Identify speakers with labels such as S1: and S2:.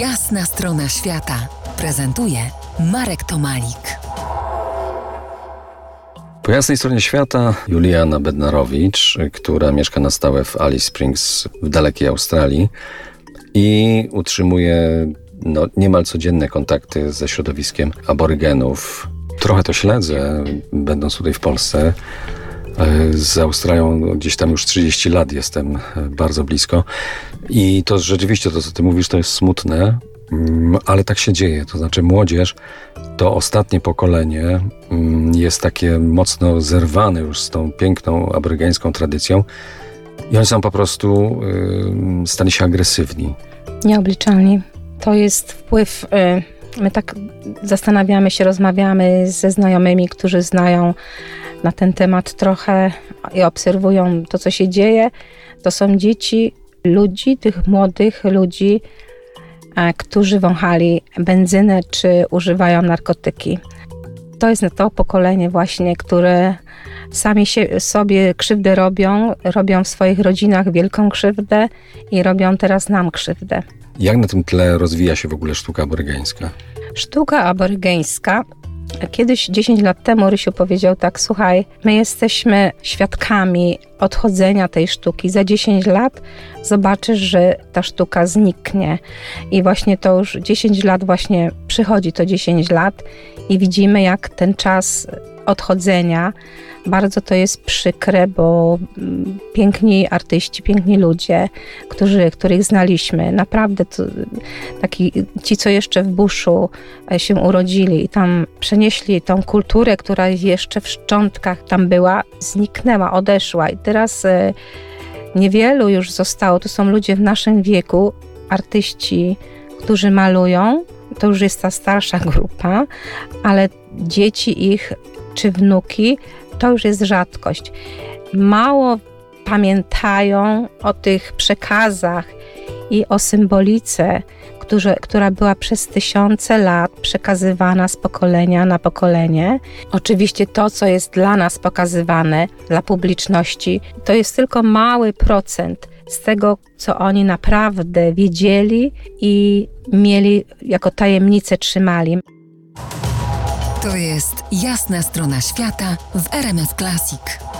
S1: Jasna strona świata prezentuje Marek Tomalik.
S2: Po jasnej stronie świata Juliana Bednarowicz, która mieszka na stałe w Alice Springs w dalekiej Australii i utrzymuje no, niemal codzienne kontakty ze środowiskiem aborygenów. Trochę to śledzę, będąc tutaj w Polsce. Z Australią gdzieś tam już 30 lat jestem bardzo blisko. I to rzeczywiście to, co ty mówisz, to jest smutne, mm, ale tak się dzieje. To znaczy, młodzież, to ostatnie pokolenie mm, jest takie mocno zerwane już z tą piękną aborygeńską tradycją. I oni są po prostu, yy, stali się agresywni.
S3: Nieobliczalni. To jest wpływ. Yy, my tak zastanawiamy się, rozmawiamy ze znajomymi, którzy znają na ten temat trochę i obserwują to, co się dzieje. To są dzieci ludzi, tych młodych ludzi, e, którzy wąchali benzynę czy używają narkotyki. To jest to pokolenie właśnie, które sami się, sobie krzywdę robią, robią w swoich rodzinach wielką krzywdę i robią teraz nam krzywdę.
S2: Jak na tym tle rozwija się w ogóle sztuka aborygeńska?
S3: Sztuka aborygeńska Kiedyś 10 lat temu Rysiu powiedział tak: Słuchaj, my jesteśmy świadkami odchodzenia tej sztuki. Za 10 lat zobaczysz, że ta sztuka zniknie. I właśnie to już 10 lat, właśnie przychodzi to 10 lat, i widzimy, jak ten czas odchodzenia. Bardzo to jest przykre, bo mm, piękni artyści, piękni ludzie, którzy, których znaliśmy, naprawdę to, taki, ci, co jeszcze w Buszu e, się urodzili i tam przenieśli tą kulturę, która jeszcze w szczątkach tam była, zniknęła, odeszła i teraz e, niewielu już zostało. To są ludzie w naszym wieku, artyści, którzy malują, to już jest ta starsza grupa, ale dzieci ich czy wnuki, to już jest rzadkość. Mało pamiętają o tych przekazach i o symbolice, która była przez tysiące lat przekazywana z pokolenia na pokolenie. Oczywiście to, co jest dla nas pokazywane, dla publiczności, to jest tylko mały procent z tego, co oni naprawdę wiedzieli i mieli jako tajemnicę trzymali.
S1: To jest jasna strona świata w RMS Classic.